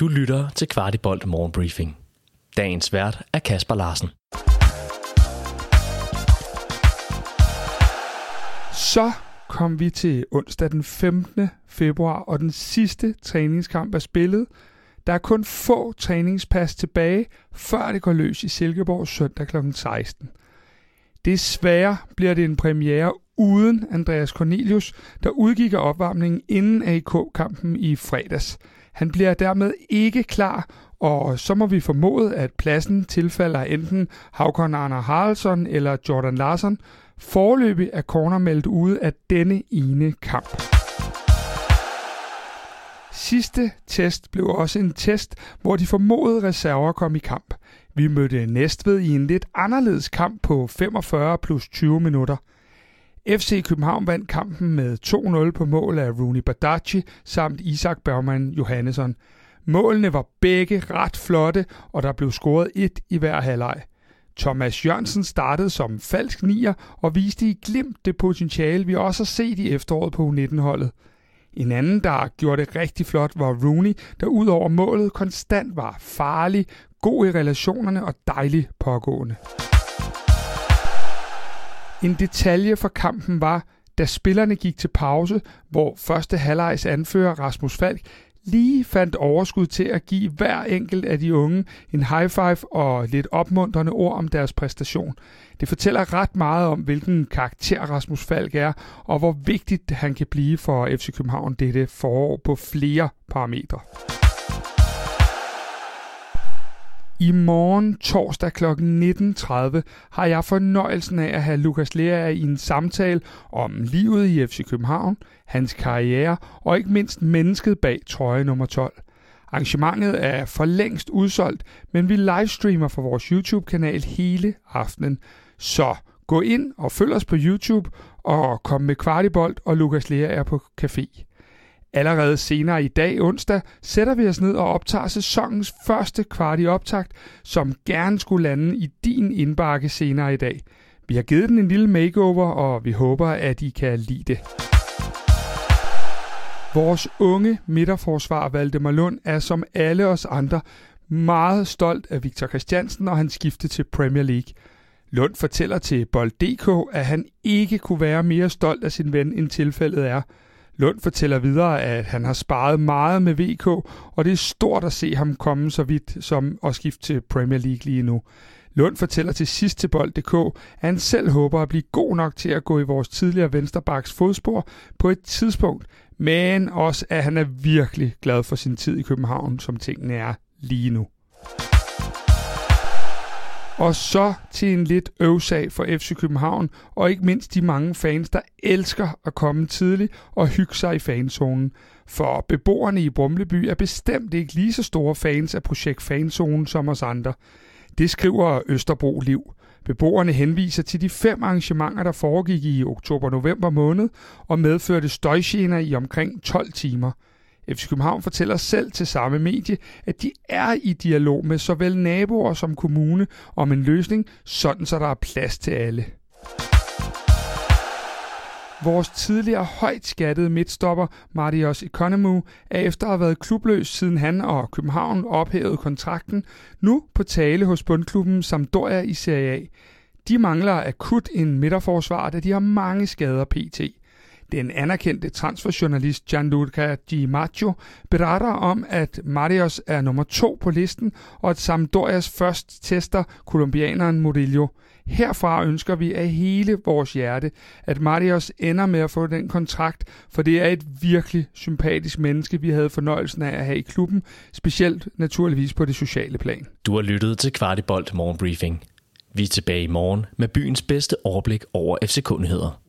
Du lytter til Kvartibolt Morgenbriefing. Dagens vært er Kasper Larsen. Så kom vi til onsdag den 15. februar, og den sidste træningskamp er spillet. Der er kun få træningspas tilbage, før det går løs i Silkeborg søndag kl. 16. Desværre bliver det en premiere uden Andreas Cornelius, der udgik af opvarmningen inden AK-kampen i fredags. Han bliver dermed ikke klar, og så må vi formode, at pladsen tilfalder enten Havkon Arne Haraldsson eller Jordan Larsson. Forløbig er corner meldt ude af denne ene kamp. Sidste test blev også en test, hvor de formodede reserver kom i kamp. Vi mødte Næstved i en lidt anderledes kamp på 45 plus 20 minutter. FC København vandt kampen med 2-0 på mål af Rooney Badaci samt Isak Bergman Johannesson. Målene var begge ret flotte, og der blev scoret et i hver halvleg. Thomas Jørgensen startede som falsk nier og viste i glimt det potentiale, vi også har set i efteråret på U19-holdet. En anden, der gjorde det rigtig flot, var Rooney, der ud over målet konstant var farlig, god i relationerne og dejlig pågående. En detalje for kampen var, da spillerne gik til pause, hvor første halvlejs anfører Rasmus Falk lige fandt overskud til at give hver enkelt af de unge en high five og lidt opmuntrende ord om deres præstation. Det fortæller ret meget om, hvilken karakter Rasmus Falk er, og hvor vigtigt han kan blive for FC København dette forår på flere parametre. I morgen torsdag kl. 19.30 har jeg fornøjelsen af at have Lukas Lea i en samtale om livet i FC København, hans karriere og ikke mindst mennesket bag trøje nummer 12. Arrangementet er for længst udsolgt, men vi livestreamer fra vores YouTube-kanal hele aftenen. Så gå ind og følg os på YouTube og kom med Kvartibolt og Lukas Lea er på café. Allerede senere i dag, onsdag, sætter vi os ned og optager sæsonens første kvart i optakt, som gerne skulle lande i din indbakke senere i dag. Vi har givet den en lille makeover, og vi håber, at I kan lide det. Vores unge midterforsvar Valdemar Lund er som alle os andre meget stolt af Victor Christiansen og hans skifte til Premier League. Lund fortæller til Bold.dk, at han ikke kunne være mere stolt af sin ven, end tilfældet er – Lund fortæller videre, at han har sparet meget med VK, og det er stort at se ham komme så vidt som at skifte til Premier League lige nu. Lund fortæller til sidst til bold.dk, at han selv håber at blive god nok til at gå i vores tidligere vensterbaks fodspor på et tidspunkt, men også at han er virkelig glad for sin tid i København, som tingene er lige nu. Og så til en lidt øvsag for FC København, og ikke mindst de mange fans, der elsker at komme tidligt og hygge sig i fanzonen. For beboerne i Brumleby er bestemt ikke lige så store fans af projekt Fanzonen som os andre. Det skriver Østerbro Liv. Beboerne henviser til de fem arrangementer, der foregik i oktober-november måned og medførte støjgener i omkring 12 timer – FC København fortæller selv til samme medie, at de er i dialog med såvel naboer som kommune om en løsning, sådan så der er plads til alle. Vores tidligere højt skattede midtstopper, Marius Economou, er efter at have været klubløs siden han og København ophævede kontrakten, nu på tale hos bundklubben Sampdoria i Serie A. De mangler akut en midterforsvar, da de har mange skader pt. Den anerkendte transferjournalist Gianluca Di Maggio beretter om, at Marius er nummer to på listen, og at Sampdorias først tester kolumbianeren Murillo. Herfra ønsker vi af hele vores hjerte, at Marius ender med at få den kontrakt, for det er et virkelig sympatisk menneske, vi havde fornøjelsen af at have i klubben, specielt naturligvis på det sociale plan. Du har lyttet til Kvartibolt Morgenbriefing. Vi er tilbage i morgen med byens bedste overblik over FC-kundigheder.